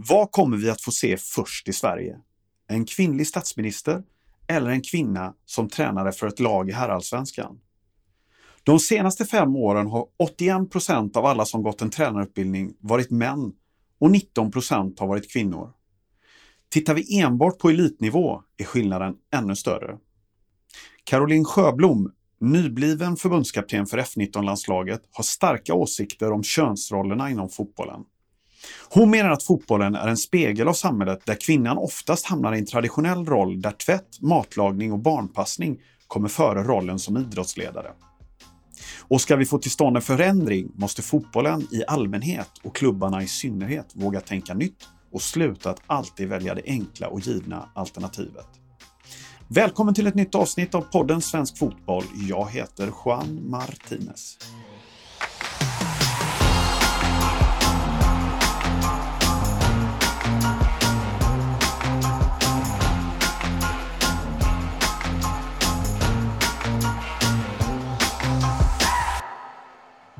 Vad kommer vi att få se först i Sverige? En kvinnlig statsminister eller en kvinna som tränare för ett lag i herrallsvenskan? De senaste fem åren har 81 procent av alla som gått en tränarutbildning varit män och 19 procent har varit kvinnor. Tittar vi enbart på elitnivå är skillnaden ännu större. Caroline Sjöblom, nybliven förbundskapten för F19-landslaget, har starka åsikter om könsrollerna inom fotbollen. Hon menar att fotbollen är en spegel av samhället där kvinnan oftast hamnar i en traditionell roll där tvätt, matlagning och barnpassning kommer före rollen som idrottsledare. Och ska vi få till stånd en förändring måste fotbollen i allmänhet och klubbarna i synnerhet våga tänka nytt och sluta att alltid välja det enkla och givna alternativet. Välkommen till ett nytt avsnitt av podden Svensk Fotboll. Jag heter Juan Martinez.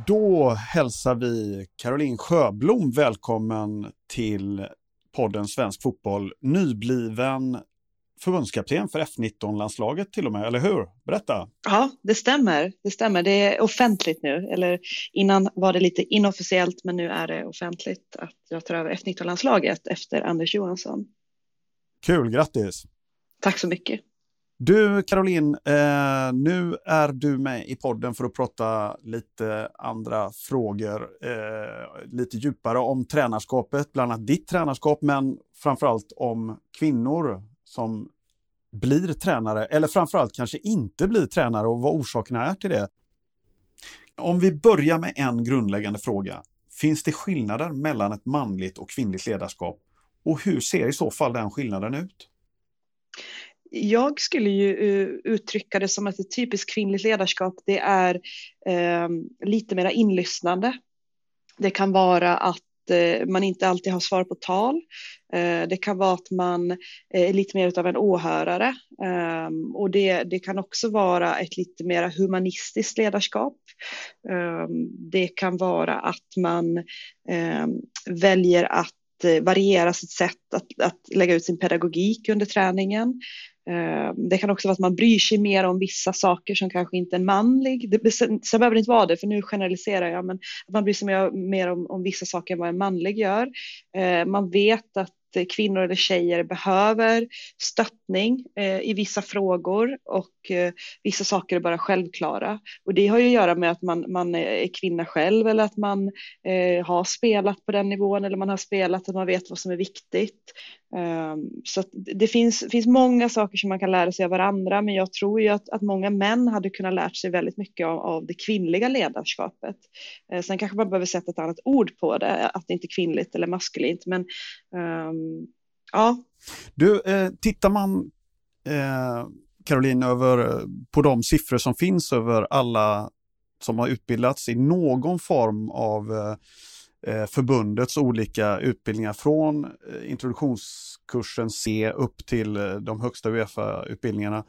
Då hälsar vi Caroline Sjöblom välkommen till podden Svensk Fotboll. Nybliven förbundskapten för F19-landslaget till och med, eller hur? Berätta! Ja, det stämmer. Det stämmer. Det är offentligt nu. Eller innan var det lite inofficiellt, men nu är det offentligt att jag tar över F19-landslaget efter Anders Johansson. Kul, grattis! Tack så mycket! Du Caroline, eh, nu är du med i podden för att prata lite andra frågor, eh, lite djupare om tränarskapet, bland annat ditt tränarskap, men framförallt om kvinnor som blir tränare, eller framförallt kanske inte blir tränare och vad orsakerna är till det. Om vi börjar med en grundläggande fråga. Finns det skillnader mellan ett manligt och kvinnligt ledarskap? Och hur ser i så fall den skillnaden ut? Jag skulle ju eh, uttrycka det som att ett typiskt kvinnligt ledarskap det är eh, lite mer inlyssnande. Det kan vara att eh, man inte alltid har svar på tal. Eh, det kan vara att man eh, är lite mer av en åhörare ehm, och det, det kan också vara ett lite mer humanistiskt ledarskap. Ehm, det kan vara att man ehm, väljer att Eh, variera sitt sätt att, att lägga ut sin pedagogik under träningen. Eh, det kan också vara att man bryr sig mer om vissa saker som kanske inte är manlig. Det, sen, sen behöver det inte vara det, för nu generaliserar jag, men att man bryr sig mer, mer om, om vissa saker än vad en manlig gör. Eh, man vet att kvinnor eller tjejer behöver stöttning eh, i vissa frågor och eh, vissa saker är bara självklara. Och det har ju att göra med att man, man är kvinna själv eller att man eh, har spelat på den nivån eller man har spelat och man vet vad som är viktigt. Ehm, så det finns, finns många saker som man kan lära sig av varandra men jag tror ju att, att många män hade kunnat lärt sig väldigt mycket av, av det kvinnliga ledarskapet. Eh, sen kanske man behöver sätta ett annat ord på det, att det inte är kvinnligt eller maskulint men um, ja. Du, eh, tittar man eh, Caroline över eh, på de siffror som finns över alla som har utbildats i någon form av Eh, Eh, förbundets olika utbildningar från eh, introduktionskursen C upp till eh, de högsta Uefa-utbildningarna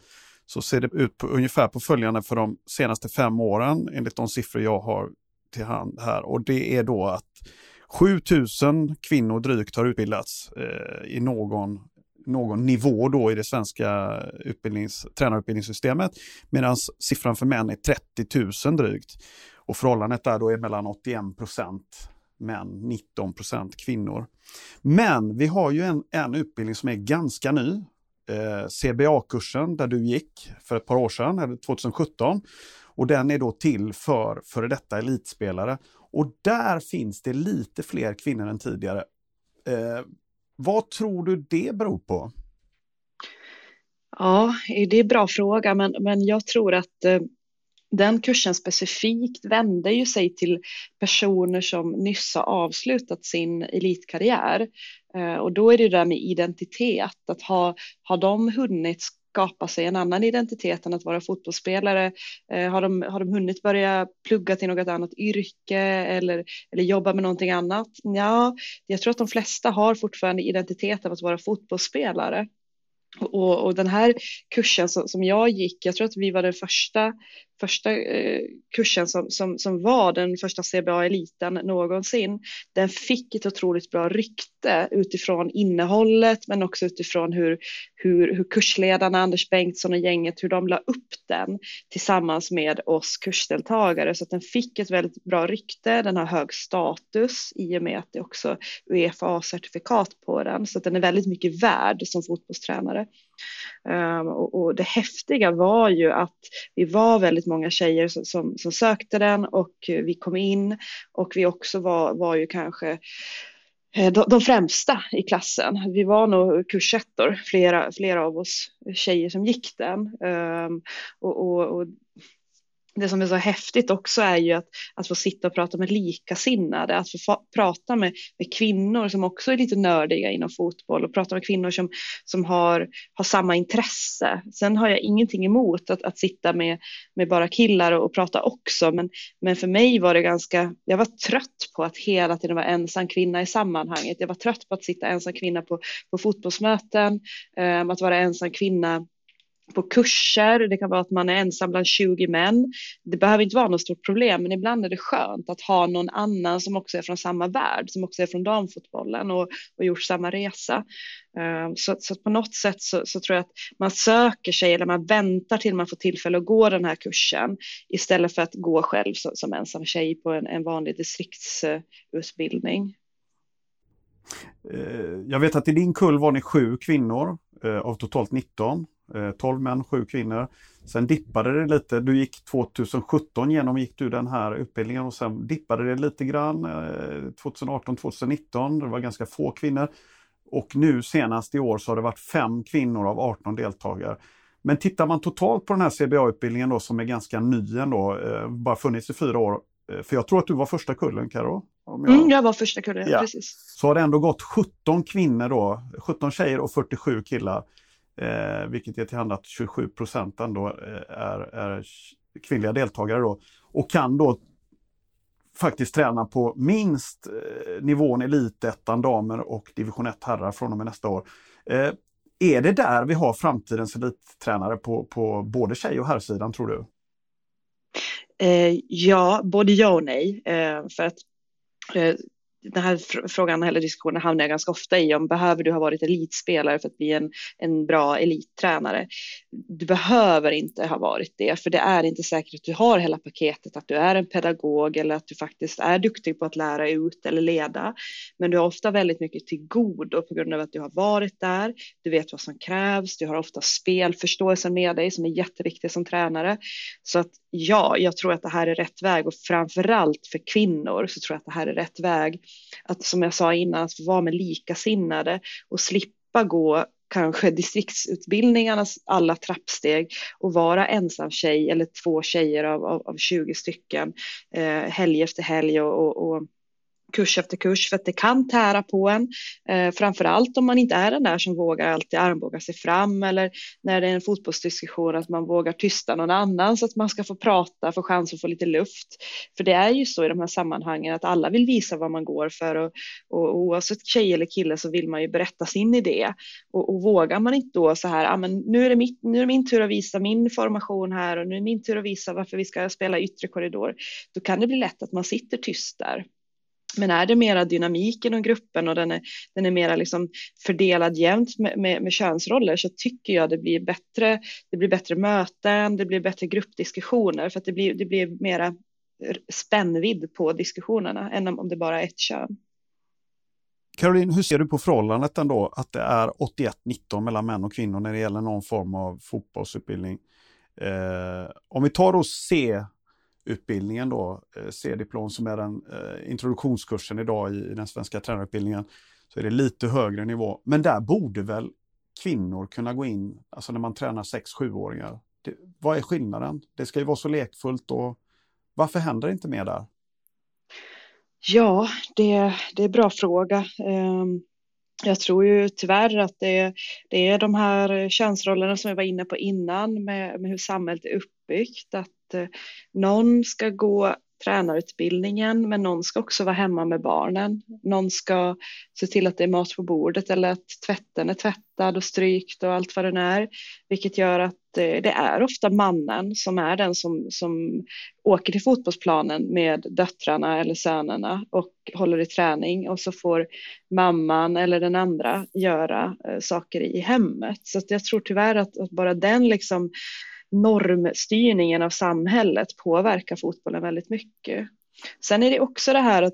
så ser det ut på, ungefär på följande för de senaste fem åren enligt de siffror jag har till hand här och det är då att 7000 kvinnor drygt har utbildats eh, i någon, någon nivå då i det svenska utbildnings, tränarutbildningssystemet medan siffran för män är 30 000 drygt. Och förhållandet där då är mellan 81 procent män, 19 procent kvinnor. Men vi har ju en, en utbildning som är ganska ny. Eh, CBA-kursen där du gick för ett par år sedan, eller 2017. Och den är då till för före detta elitspelare. Och där finns det lite fler kvinnor än tidigare. Eh, vad tror du det beror på? Ja, det är en bra fråga, men, men jag tror att eh, den kursen specifikt vände ju sig till personer som nyss har avslutat sin elitkarriär. Eh, och då är det där med identitet, att ha, har de hunnit skapa sig en annan identitet än att vara fotbollsspelare? Eh, har, de, har de hunnit börja plugga till något annat yrke eller, eller jobba med någonting annat? Ja, jag tror att de flesta har fortfarande identitet av att vara fotbollsspelare. Och, och, den här kursen som, som, jag gick, jag tror att vi var den första första eh, kursen som, som, som var den första CBA-eliten någonsin, den fick ett otroligt bra rykte utifrån innehållet men också utifrån hur, hur, hur kursledarna Anders Bengtsson och gänget, hur de la upp den tillsammans med oss kursdeltagare så att den fick ett väldigt bra rykte, den har hög status i och med att det också Uefa-certifikat på den så att den är väldigt mycket värd som fotbollstränare. Ehm, och, och, det häftiga var ju att vi var väldigt många tjejer som, som, som, sökte den och vi kom in och vi också var, var ju kanske eh, de, de främsta i klassen. Vi var nog kursettor, flera, flera av oss tjejer som gick den. Um, och, och, och det som är så häftigt också är ju att, att få sitta och prata med likasinnade, att få prata med, med kvinnor som också är lite nördiga inom fotboll och prata med kvinnor som, som har, har samma intresse. Sen har jag ingenting emot att, att sitta med, med bara killar och, och prata också, men, men för mig var det ganska, jag var trött på att hela tiden vara ensam kvinna i sammanhanget. Jag var trött på att sitta ensam kvinna på, på fotbollsmöten, um, att vara ensam kvinna på kurser, det kan vara att man är ensam bland 20 män. Det behöver inte vara något stort problem, men ibland är det skönt att ha någon annan som också är från samma värld, som också är från damfotbollen och, och gjort samma resa. Ehm, så, så på något sätt så, så, tror jag att man söker sig eller man väntar till man får tillfälle att gå den här kursen istället för att gå själv som, som ensam tjej på en, en vanlig distriktsutbildning. Eh, jag vet att i din kull var ni sju kvinnor eh, av totalt 19. 12 eh, män, 7 kvinnor. Sen dippade det lite. Du gick 2017 genomgick du den här utbildningen och sen dippade det lite grann 2018, 2019. Det var ganska få kvinnor. Och nu senast i år så har det varit fem kvinnor av 18 deltagare. Men tittar man totalt på den här CBA-utbildningen då som är ganska ny ändå, bara funnits i fyra år. För jag tror att du var första kullen Karo? Jag... Mm, jag var första kullen, ja. precis. Så har det ändå gått 17 kvinnor då, 17 tjejer och 47 killar. Eh, vilket ger till hand att 27 procent ändå eh, är, är kvinnliga deltagare då. Och kan då faktiskt träna på minst eh, nivån elitettan damer och division 1 herrar från och med nästa år. Eh, är det där vi har framtidens elittränare på, på både tjej och herrsidan tror du? Eh, ja, både ja och nej. Eh, för att eh, den här frågan eller diskussionen hamnar jag ganska ofta i om behöver du ha varit elitspelare för att bli en, en bra elittränare? Du behöver inte ha varit det, för det är inte säkert att du har hela paketet, att du är en pedagog eller att du faktiskt är duktig på att lära ut eller leda. Men du har ofta väldigt mycket till god och på grund av att du har varit där, du vet vad som krävs, du har ofta spelförståelsen med dig som är jätteviktig som tränare. Så att ja, jag tror att det här är rätt väg och framförallt för kvinnor så tror jag att det här är rätt väg. Att som jag sa innan, att få vara med likasinnade och slippa gå kanske distriktsutbildningarnas alla trappsteg och vara ensam tjej eller två tjejer av, av, av 20 stycken eh, helg efter helg och, och, och kurs efter kurs för att det kan tära på en. Eh, framförallt om man inte är den där som vågar alltid armbåga sig fram eller när det är en fotbollsdiskussion att man vågar tysta någon annan så att man ska få prata, få chans att få lite luft. För det är ju så i de här sammanhangen att alla vill visa vad man går för och, och oavsett tjej eller kille så vill man ju berätta sin idé och, och vågar man inte då så här, ah, men nu, är det mitt, nu är det min tur att visa min formation här och nu är det min tur att visa varför vi ska spela yttre korridor. Då kan det bli lätt att man sitter tyst där. Men är det mera dynamik inom gruppen och den är, den är mera liksom fördelad jämnt med, med, med könsroller så tycker jag det blir bättre. Det blir bättre möten, det blir bättre gruppdiskussioner för att det blir, det blir mera spännvidd på diskussionerna än om det bara är ett kön. Caroline, hur ser du på förhållandet ändå att det är 81-19 mellan män och kvinnor när det gäller någon form av fotbollsutbildning? Eh, om vi tar och C utbildningen då, eh, C-diplom som är den eh, introduktionskursen idag i, i den svenska tränarutbildningen, så är det lite högre nivå. Men där borde väl kvinnor kunna gå in, alltså när man tränar 6-7-åringar. Vad är skillnaden? Det ska ju vara så lekfullt och varför händer det inte mer där? Ja, det, det är en bra fråga. Um jag tror ju tyvärr att det, det är de här eh, könsrollerna som jag var inne på innan med, med hur samhället är uppbyggt. Att eh, någon ska gå tränarutbildningen men någon ska också vara hemma med barnen. Någon ska se till att det är mat på bordet eller att tvätten är tvättad och strykt och allt vad den är. Vilket gör att eh, det är ofta mannen som är den som, som åker till fotbollsplanen med döttrarna eller sönerna och håller i träning och så får mamman eller den andra göra eh, saker i hemmet. Så jag tror tyvärr att, att bara den liksom normstyrningen av samhället påverkar fotbollen väldigt mycket. Sen är det också det här att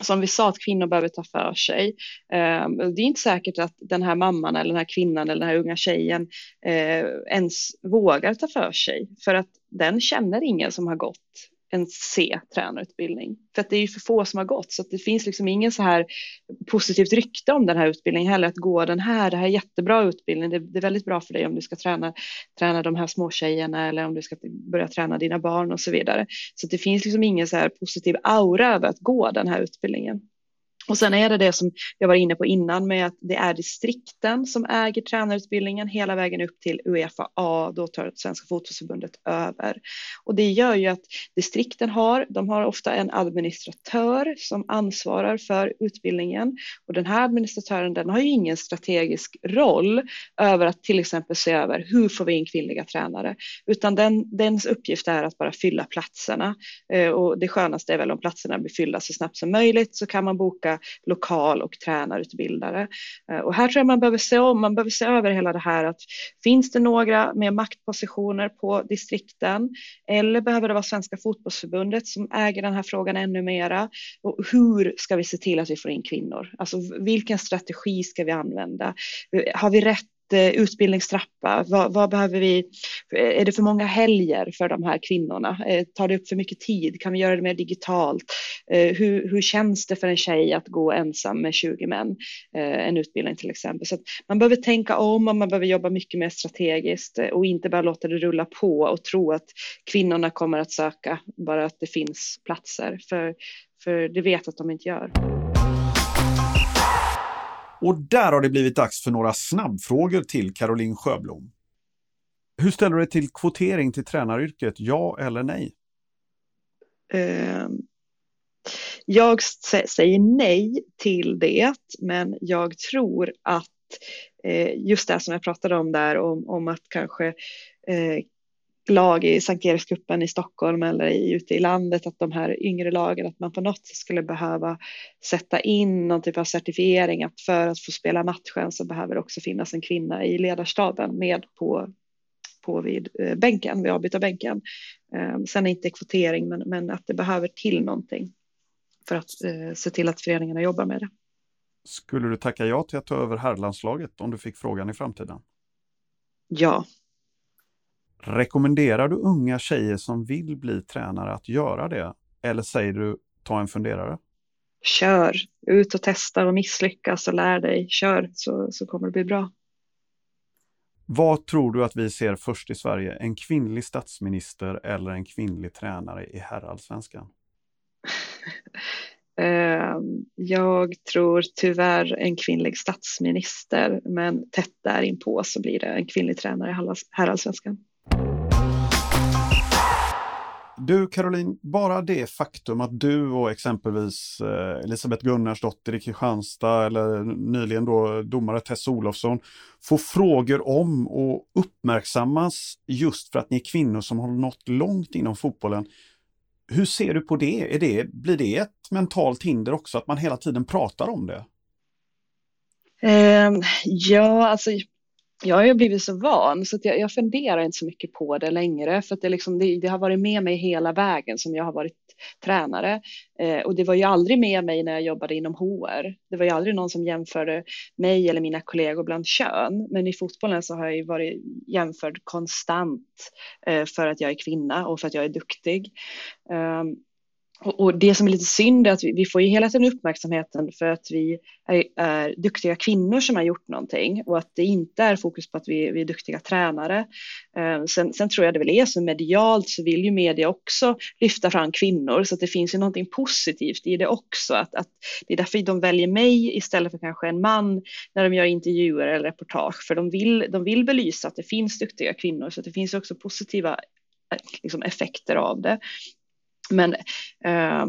som vi sa att kvinnor behöver ta för sig. Ehm, det är inte säkert att den här mamman eller den här kvinnan eller den här unga tjejen eh, ens vågar ta för sig för att den känner ingen som har gått en C-tränarutbildning. För att det är ju för få som har gått så att det finns liksom ingen så här positivt rykte om den här utbildningen heller. Att gå den här, det här är jättebra utbildning, det, det är väldigt bra för dig om du ska träna, träna de här små tjejerna eller om du ska börja träna dina barn och så vidare. Så det finns liksom ingen så här positiv aura över att gå den här utbildningen. Och sen är det det som jag var inne på innan med att det är distrikten som äger tränarutbildningen hela vägen upp till Uefa A, då tar Svenska fotbollsförbundet över. Och det gör ju att distrikten har, de har ofta en administratör som ansvarar för utbildningen. Och den här administratören den har ju ingen strategisk roll över att till exempel se över hur får vi in kvinnliga tränare. Utan den, dens uppgift är att bara fylla platserna. Eh, och det skönaste är väl om platserna blir fyllda så snabbt som möjligt så kan man boka lokal och tränarutbildare. Eh, och här tror jag man behöver se om, man behöver se över hela det här att finns det några med maktpositioner på distrikten eller behöver det vara Svenska fotbollsförbundet som äger den här frågan ännu mera? Och hur ska vi se till att vi får in kvinnor? Alltså vilken strategi ska vi använda? Eh, har vi rätt Eh, utbildningstrappa? Vad, vad, behöver vi? Eh, är det för många helger för de här kvinnorna? Eh, tar det upp för mycket tid? Kan vi göra det mer digitalt? Hur, hur känns det för en tjej att gå ensam med 20 män? En utbildning till exempel. Så man behöver tänka om och man behöver jobba mycket mer strategiskt och inte bara låta det rulla på och tro att kvinnorna kommer att söka bara att det finns platser. För, för det vet att de inte gör. Och där har det blivit dags för några snabbfrågor till Caroline Sjöblom. Hur ställer du dig till kvotering till tränaryrket, ja eller nej? Uh, jag säger nej till det, men jag tror att uh, just det som jag pratade om där, om, om att kanske uh, lag i Sankt Erikscupen i Stockholm eller ute i landet, att de här yngre lagen, att man på något sätt skulle behöva sätta in någon typ av certifiering att för att få spela matchen så behöver det också finnas en kvinna i ledarstaben med på, på vid eh, bänken, vid avbytarbänken. Eh, sen är inte kvotering, men, men att det behöver till någonting för att eh, se till att föreningarna jobbar med det. Skulle du tacka ja till att ta över herrlandslaget om du fick frågan i framtiden? Ja, Rekommenderar du unga tjejer som vill bli tränare att göra det? Eller säger du ta en funderare? Kör, ut och testa och misslyckas och lär dig. Kör så, så kommer det bli bra. Vad tror du att vi ser först i Sverige? En kvinnlig statsminister eller en kvinnlig tränare i herrallsvenskan? Ehm, jag tror tyvärr en kvinnlig statsminister, men tätt därinpå så blir det en kvinnlig tränare i herrallsvenskan. Du Caroline, bara det faktum att du och exempelvis eh, Elisabeth Gunnarsdotter i Kristianstad eller nyligen då domare Tess Olofsson får frågor om och uppmärksammas just för att ni är kvinnor som har nått långt inom fotbollen. Hur ser du på det? Är det? Blir det ett mentalt hinder också att man hela tiden pratar om det? Eh, ja, alltså jag har ju blivit så van så att jag, jag funderar inte så mycket på det längre för att det, liksom, det, det har varit med mig hela vägen som jag har varit tränare eh, och det var ju aldrig med mig när jag jobbade inom HR. Det var ju aldrig någon som jämförde mig eller mina kollegor bland kön, men i fotbollen så har jag ju varit jämförd konstant eh, för att jag är kvinna och för att jag är duktig. Um, och det som är lite synd är att vi, vi får ju hela tiden uppmärksamheten för att vi är, är, duktiga kvinnor som har gjort någonting och att det inte är fokus på att vi, vi är duktiga tränare. Eh, sen, sen, tror jag det väl är så medialt så vill ju media också lyfta fram kvinnor så att det finns ju någonting positivt i det också. Att, att det är därför de väljer mig istället för kanske en man när de gör intervjuer eller reportage för de vill, de vill belysa att det finns duktiga kvinnor så att det finns också positiva eh, liksom, effekter av det. Men eh,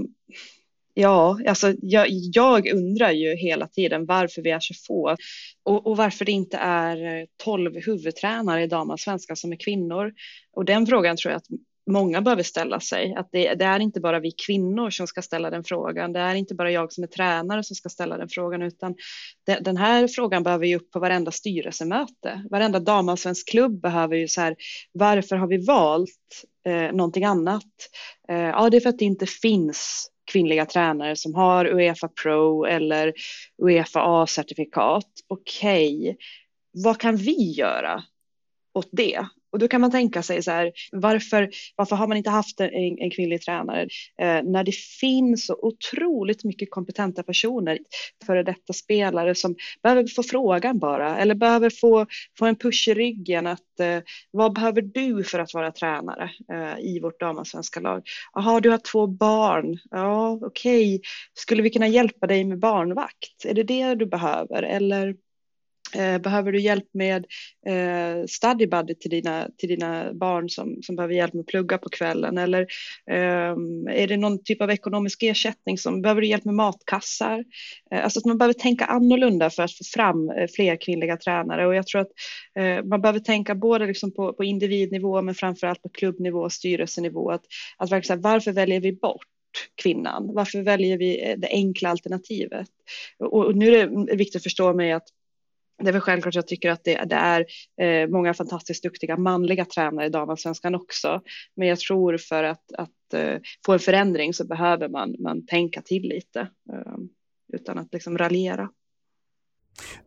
ja, alltså jag, jag, undrar ju hela tiden varför vi är så få och, och varför det inte är tolv huvudtränare i damallsvenskan som är kvinnor. Och den frågan tror jag att många behöver ställa sig. Att det, det, är inte bara vi kvinnor som ska ställa den frågan. Det är inte bara jag som är tränare som ska ställa den frågan, utan det, den här frågan behöver ju upp på varenda styrelsemöte. Varenda damallsvensk klubb behöver ju så här, varför har vi valt eh, någonting annat? Eh, ja, det är för att det inte finns kvinnliga tränare som har Uefa Pro eller Uefa A-certifikat. Okej, okay. vad kan vi göra åt det? Och då kan man tänka sig så här, varför, varför har man inte haft en, en kvinnlig tränare? Eh, när det finns så otroligt mycket kompetenta personer, före detta spelare som behöver få frågan bara, eller behöver få, få en push i ryggen att eh, vad behöver du för att vara tränare eh, i vårt damallsvenska lag? Jaha, du har två barn. Ja, okej. Okay. Skulle vi kunna hjälpa dig med barnvakt? Är det det du behöver? Eller Eh, behöver du hjälp med eh, study buddy till dina, till dina barn som, som behöver hjälp med att plugga på kvällen? Eller eh, är det någon typ av ekonomisk ersättning som behöver du hjälp med matkassar? Eh, alltså att man behöver tänka annorlunda för att få fram eh, fler kvinnliga tränare och jag tror att eh, man behöver tänka både liksom på, på individnivå men framför allt på klubbnivå och styrelsenivå. Att, att verkligen, varför väljer vi bort kvinnan? Varför väljer vi eh, det enkla alternativet? Och, och nu är det viktigt att förstå mig att det är väl självklart jag tycker att det, det är eh, många fantastiskt duktiga manliga tränare i damallsvenskan också. Men jag tror för att, att eh, få en förändring så behöver man, man tänka till lite eh, utan att liksom raljera.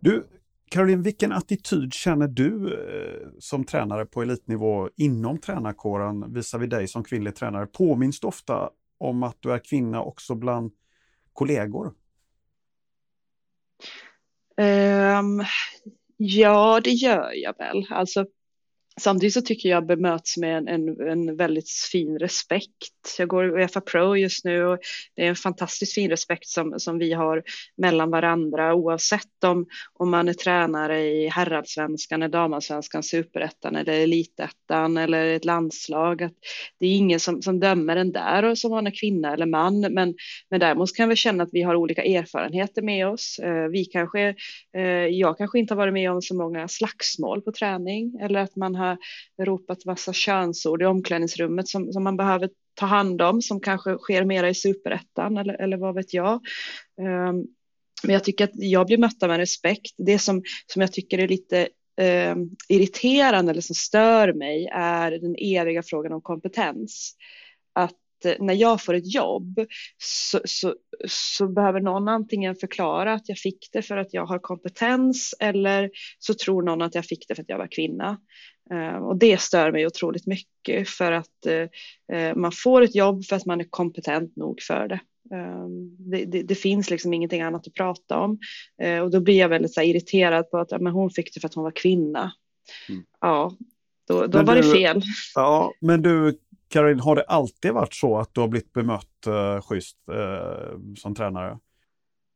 Du, Caroline, vilken attityd känner du eh, som tränare på elitnivå inom tränarkåren visavi dig som kvinnlig tränare? Påminns du ofta om att du är kvinna också bland kollegor? Um, ja, det gör jag väl. Alltså, Samtidigt så tycker jag bemöts med en, en, en, väldigt fin respekt. Jag går Uefa Pro just nu och det är en fantastiskt fin respekt som, som vi har mellan varandra oavsett om, om man är tränare i herrallsvenskan, damallsvenskan, superettan eller elitettan eller ett landslag. Att det är ingen som, som dömer en där och som man är kvinna eller man men, men däremot kan vi känna att vi har olika erfarenheter med oss. Eh, vi kanske, eh, jag kanske inte har varit med om så många slagsmål på träning eller att man har har ropat massa könsord i omklädningsrummet som, som man behöver ta hand om som kanske sker mera i superettan eller, eller vad vet jag. Um, men jag tycker att jag blir mötta med respekt. Det som, som jag tycker är lite eh, irriterande eller som stör mig är den eviga frågan om kompetens. Att när jag får ett jobb så, så, så, behöver någon antingen förklara att jag fick det för att jag har kompetens eller så tror någon att jag fick det för att jag var kvinna. Uh, och det stör mig otroligt mycket för att uh, man får ett jobb för att man är kompetent nog för det. Uh, det, det, det, finns liksom ingenting annat att prata om och då blir jag väldigt så irriterad på att men hon fick det för att hon var kvinna. Mm. Ja, då, då var du, det fel. Ja, men du Karin, har det alltid varit så att du har blivit bemött eh, schysst eh, som tränare?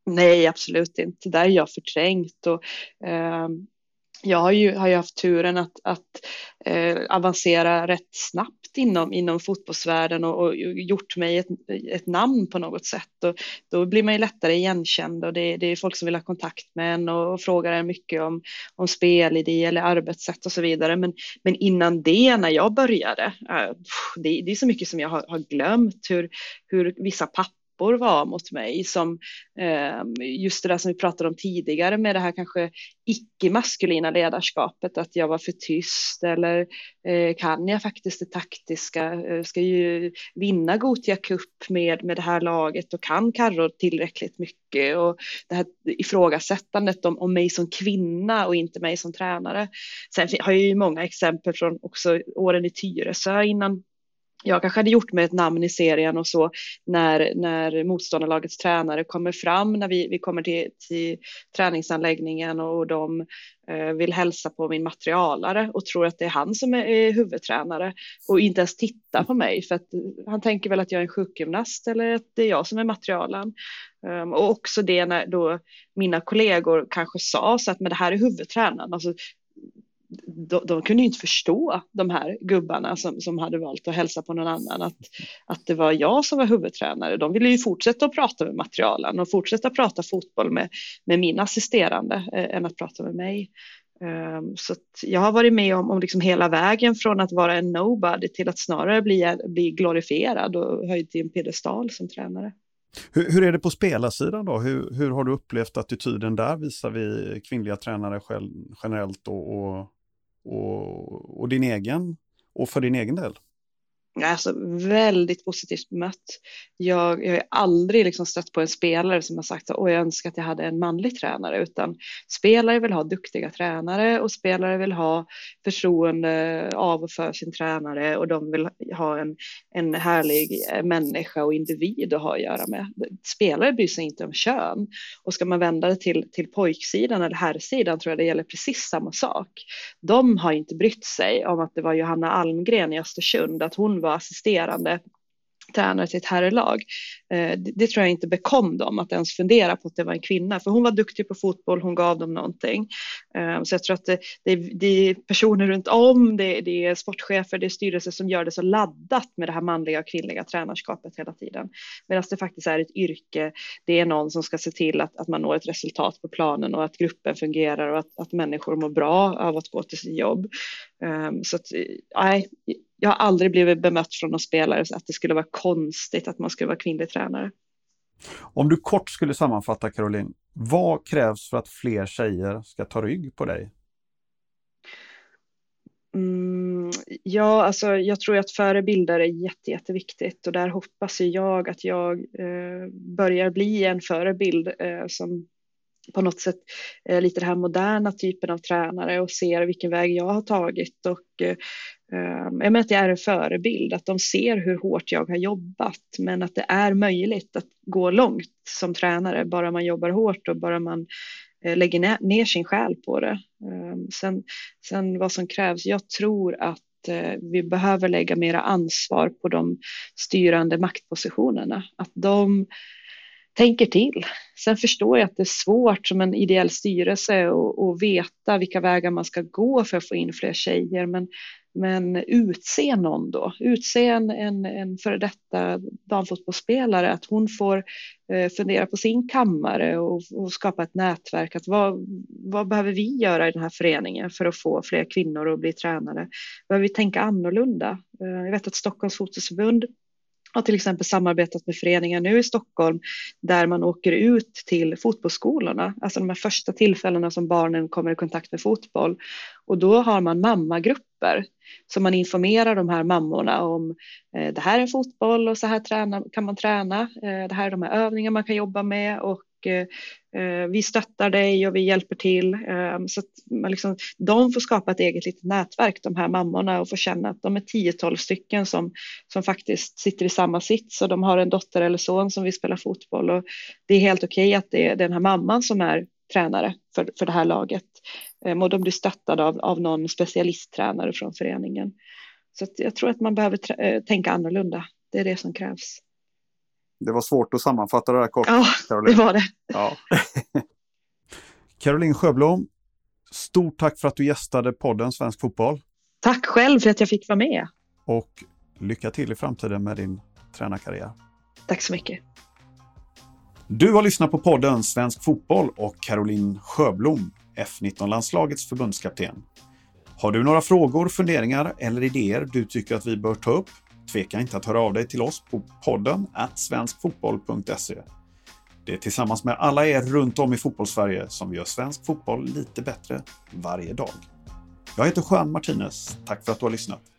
Nej, absolut inte. Det är jag förträngt. Och, eh, jag har ju, har ju haft turen att, att eh, avancera rätt snabbt inom, inom fotbollsvärlden och, och gjort mig ett, ett, namn på något sätt. Och då blir man ju lättare igenkänd och det, det är folk som vill ha kontakt med en och, och frågar en mycket om, om spelidé eller arbetssätt och så vidare. Men, men innan det, när jag började, eh, det, det är så mycket som jag har, har glömt hur, hur vissa papper pappor var mot mig som eh, just det där som vi pratade om tidigare med det här kanske icke-maskulina ledarskapet, att jag var för tyst eller eh, kan jag faktiskt det taktiska, eh, ska ju vinna Gotia Cup med, med det här laget och kan Karro tillräckligt mycket och det här ifrågasättandet om, om mig som kvinna och inte mig som tränare. Sen har jag ju många exempel från också åren i Tyresö innan jag kanske hade gjort mig ett namn i serien och så när, när motståndarlagets tränare kommer fram, när vi, vi kommer till, till träningsanläggningen och de eh, vill hälsa på min materialare och tror att det är han som är, är huvudtränare och inte ens tittar på mig för att han tänker väl att jag är en sjukgymnast eller att det är jag som är materialen. Um, och också det när då mina kollegor kanske sa så att men det här är huvudtränaren, alltså de, de, kunde inte förstå de här gubbarna som, som hade valt att hälsa på någon annan, att, att det var jag som var huvudtränare. De ville ju fortsätta att prata med materialen och fortsätta prata fotboll med, med min assisterande eh, än att prata med mig. Um, så jag har varit med om, om liksom hela vägen från att vara en nobody till att snarare bli, bli glorifierad och höjd till en piedestal som tränare. Hur, hur, är det på spelarsidan då? Hur, hur har du upplevt attityden där visar vi kvinnliga tränare generellt och, och, och, och din egen och för din egen del? Alltså väldigt positivt bemött. Jag, jag har aldrig liksom stött på en spelare som har sagt att jag önskar att jag hade en manlig tränare, utan spelare vill ha duktiga tränare och spelare vill ha förtroende av och för sin tränare och de vill ha en, en härlig människa och individ att ha att göra med. Spelare bryr sig inte om kön och ska man vända det till, till pojksidan eller herrsidan tror jag det gäller precis samma sak. De har inte brytt sig om att det var Johanna Almgren i Östersund, att hon var assisterande tränare till ett herrlag. Eh, det, tror jag inte bekom dem att ens fundera på att det var en kvinna, för hon var duktig på fotboll, hon gav dem någonting. Eh, så jag tror att det, det, det är personer runt om, det, det, är sportchefer, det är styrelser som gör det så laddat med det här manliga och kvinnliga tränarskapet hela tiden. Medan det faktiskt är ett yrke, det är någon som ska se till att, att man når ett resultat på planen och att gruppen fungerar och att, att människor mår bra av att gå till sitt jobb. Eh, så att, nej, jag har aldrig blivit bemött från någon spelare så att det skulle vara konstigt att man skulle vara kvinnlig tränare. Om du kort skulle sammanfatta Caroline, vad krävs för att fler tjejer ska ta rygg på dig? Mm, ja, alltså jag tror att förebilder är jätte, jätteviktigt och där hoppas jag att jag eh, börjar bli en förebild eh, som på något sätt eh, lite den här moderna typen av tränare och ser vilken väg jag har tagit och eh, Ehm, jag menar att jag är en förebild, att de ser hur hårt jag har jobbat men att det är möjligt att gå långt som tränare bara man jobbar hårt och bara man eh, lägger ner sin själ på det. Ehm, sen, sen vad som krävs, jag tror att eh, vi behöver lägga mera ansvar på de styrande maktpositionerna, att de tänker till. Sen förstår jag att det är svårt som en ideell styrelse att veta vilka vägar man ska gå för att få in fler tjejer. Men, men utse någon då, utse en, en, en före detta damfotbollsspelare, att hon får eh, fundera på sin kammare och, och, skapa ett nätverk. Att vad, vad behöver vi göra i den här föreningen för att få fler kvinnor att bli tränare? Behöver vi tänka annorlunda? Eh, jag vet att Stockholms fotbollsförbund har till exempel samarbetat med föreningar nu i Stockholm där man åker ut till fotbollsskolorna, alltså de här första tillfällena som barnen kommer i kontakt med fotboll. Och då har man mammagrupper så man informerar de här mammorna om eh, det här är fotboll och så här träna, kan man träna. Eh, det här är de här övningarna man kan jobba med och Eh, vi stöttar dig och vi hjälper till. Eh, så att man liksom, de får skapa ett eget litet nätverk, de här mammorna, och få känna att de är 10-12 stycken som, som faktiskt sitter i samma sits och de har en dotter eller son som vill spela fotboll. Och det är helt okej okay att det är den här mamman som är tränare för, för det här laget. Eh, och de blir stöttade av, av någon specialisttränare från föreningen. Så jag tror att man behöver eh, tänka annorlunda. Det är det som krävs. Det var svårt att sammanfatta det där kort. Ja, Caroline. det var det. Ja. Caroline Sjöblom, stort tack för att du gästade podden Svensk Fotboll. Tack själv för att jag fick vara med. Och lycka till i framtiden med din tränarkarriär. Tack så mycket. Du har lyssnat på podden Svensk Fotboll och Caroline Sjöblom, F19-landslagets förbundskapten. Har du några frågor, funderingar eller idéer du tycker att vi bör ta upp? Tveka inte att höra av dig till oss på podden svenskfotboll.se. Det är tillsammans med alla er runt om i fotbollssverige som vi gör svensk fotboll lite bättre varje dag. Jag heter Juan Martinez. Tack för att du har lyssnat.